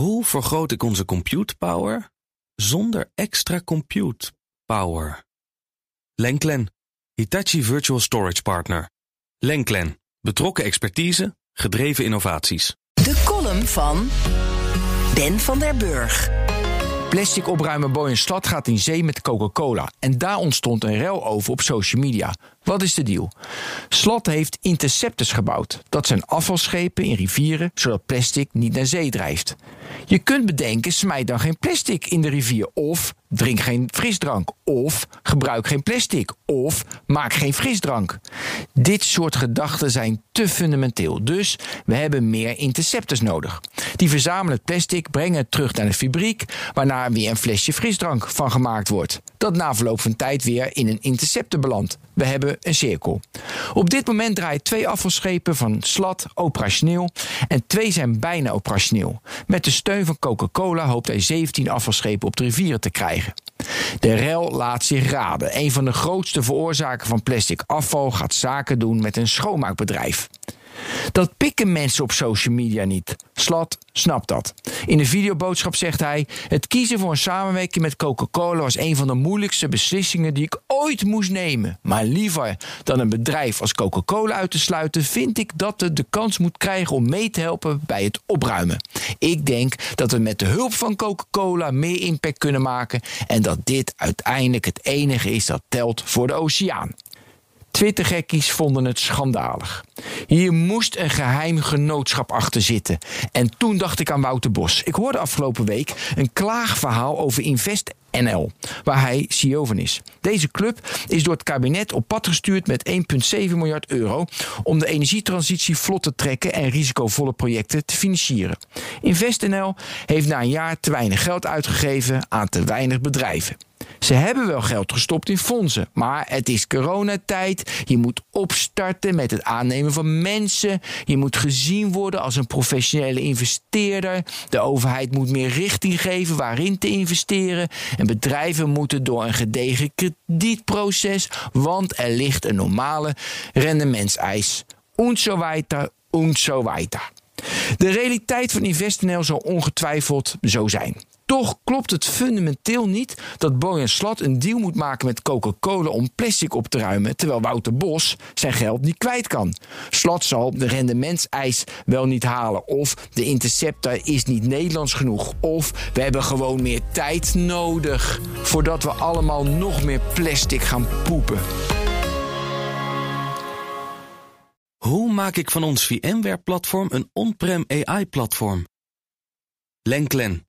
Hoe vergroot ik onze compute power zonder extra compute power? Lenklen, Hitachi Virtual Storage Partner. Lenklen, betrokken expertise, gedreven innovaties. De column van Ben van der Burg. Plastic opruimer Boyan Slat gaat in zee met Coca-Cola. En daar ontstond een rel over op social media. Wat is de deal? Slat heeft interceptors gebouwd. Dat zijn afvalschepen in rivieren, zodat plastic niet naar zee drijft. Je kunt bedenken, smijt dan geen plastic in de rivier. Of drink geen frisdrank. Of gebruik geen plastic. Of maak geen frisdrank. Dit soort gedachten zijn te fundamenteel. Dus we hebben meer interceptors nodig. Die verzamelen het plastic, brengen het terug naar de fabriek, waarna weer een flesje frisdrank van gemaakt wordt. Dat na verloop van tijd weer in een interceptor belandt. We hebben een cirkel. Op dit moment draaien twee afvalschepen van Slat operationeel en twee zijn bijna operationeel. Met de steun van Coca-Cola hoopt hij 17 afvalschepen op de rivieren te krijgen. De rel laat zich raden. Een van de grootste veroorzakers van plastic afval gaat zaken doen met een schoonmaakbedrijf. Dat pikken mensen op social media niet. Slat snapt dat. In de videoboodschap zegt hij: Het kiezen voor een samenwerking met Coca-Cola was een van de moeilijkste beslissingen die ik ooit moest nemen. Maar liever dan een bedrijf als Coca-Cola uit te sluiten, vind ik dat het de kans moet krijgen om mee te helpen bij het opruimen. Ik denk dat we met de hulp van Coca-Cola meer impact kunnen maken en dat dit uiteindelijk het enige is dat telt voor de oceaan. Twittergekkies vonden het schandalig. Hier moest een geheim genootschap achter zitten. En toen dacht ik aan Wouter Bos. Ik hoorde afgelopen week een klaagverhaal over Invest NL, waar hij CEO van is. Deze club is door het kabinet op pad gestuurd met 1,7 miljard euro om de energietransitie vlot te trekken en risicovolle projecten te financieren. InvestNL heeft na een jaar te weinig geld uitgegeven aan te weinig bedrijven. Ze hebben wel geld gestopt in fondsen, maar het is coronatijd. Je moet opstarten met het aannemen van mensen. Je moet gezien worden als een professionele investeerder. De overheid moet meer richting geven waarin te investeren. En bedrijven moeten door een gedegen kredietproces, want er ligt een normale rendementseis. Und so weiter, und so weiter. De realiteit van InvestNL zal ongetwijfeld zo zijn. Toch klopt het fundamenteel niet dat Boyan Slat een deal moet maken met Coca-Cola om plastic op te ruimen, terwijl Wouter Bos zijn geld niet kwijt kan. Slat zal de rendementseis wel niet halen, of de interceptor is niet Nederlands genoeg, of we hebben gewoon meer tijd nodig voordat we allemaal nog meer plastic gaan poepen. Hoe maak ik van ons VMware-platform een on-prem AI-platform? Lenklen,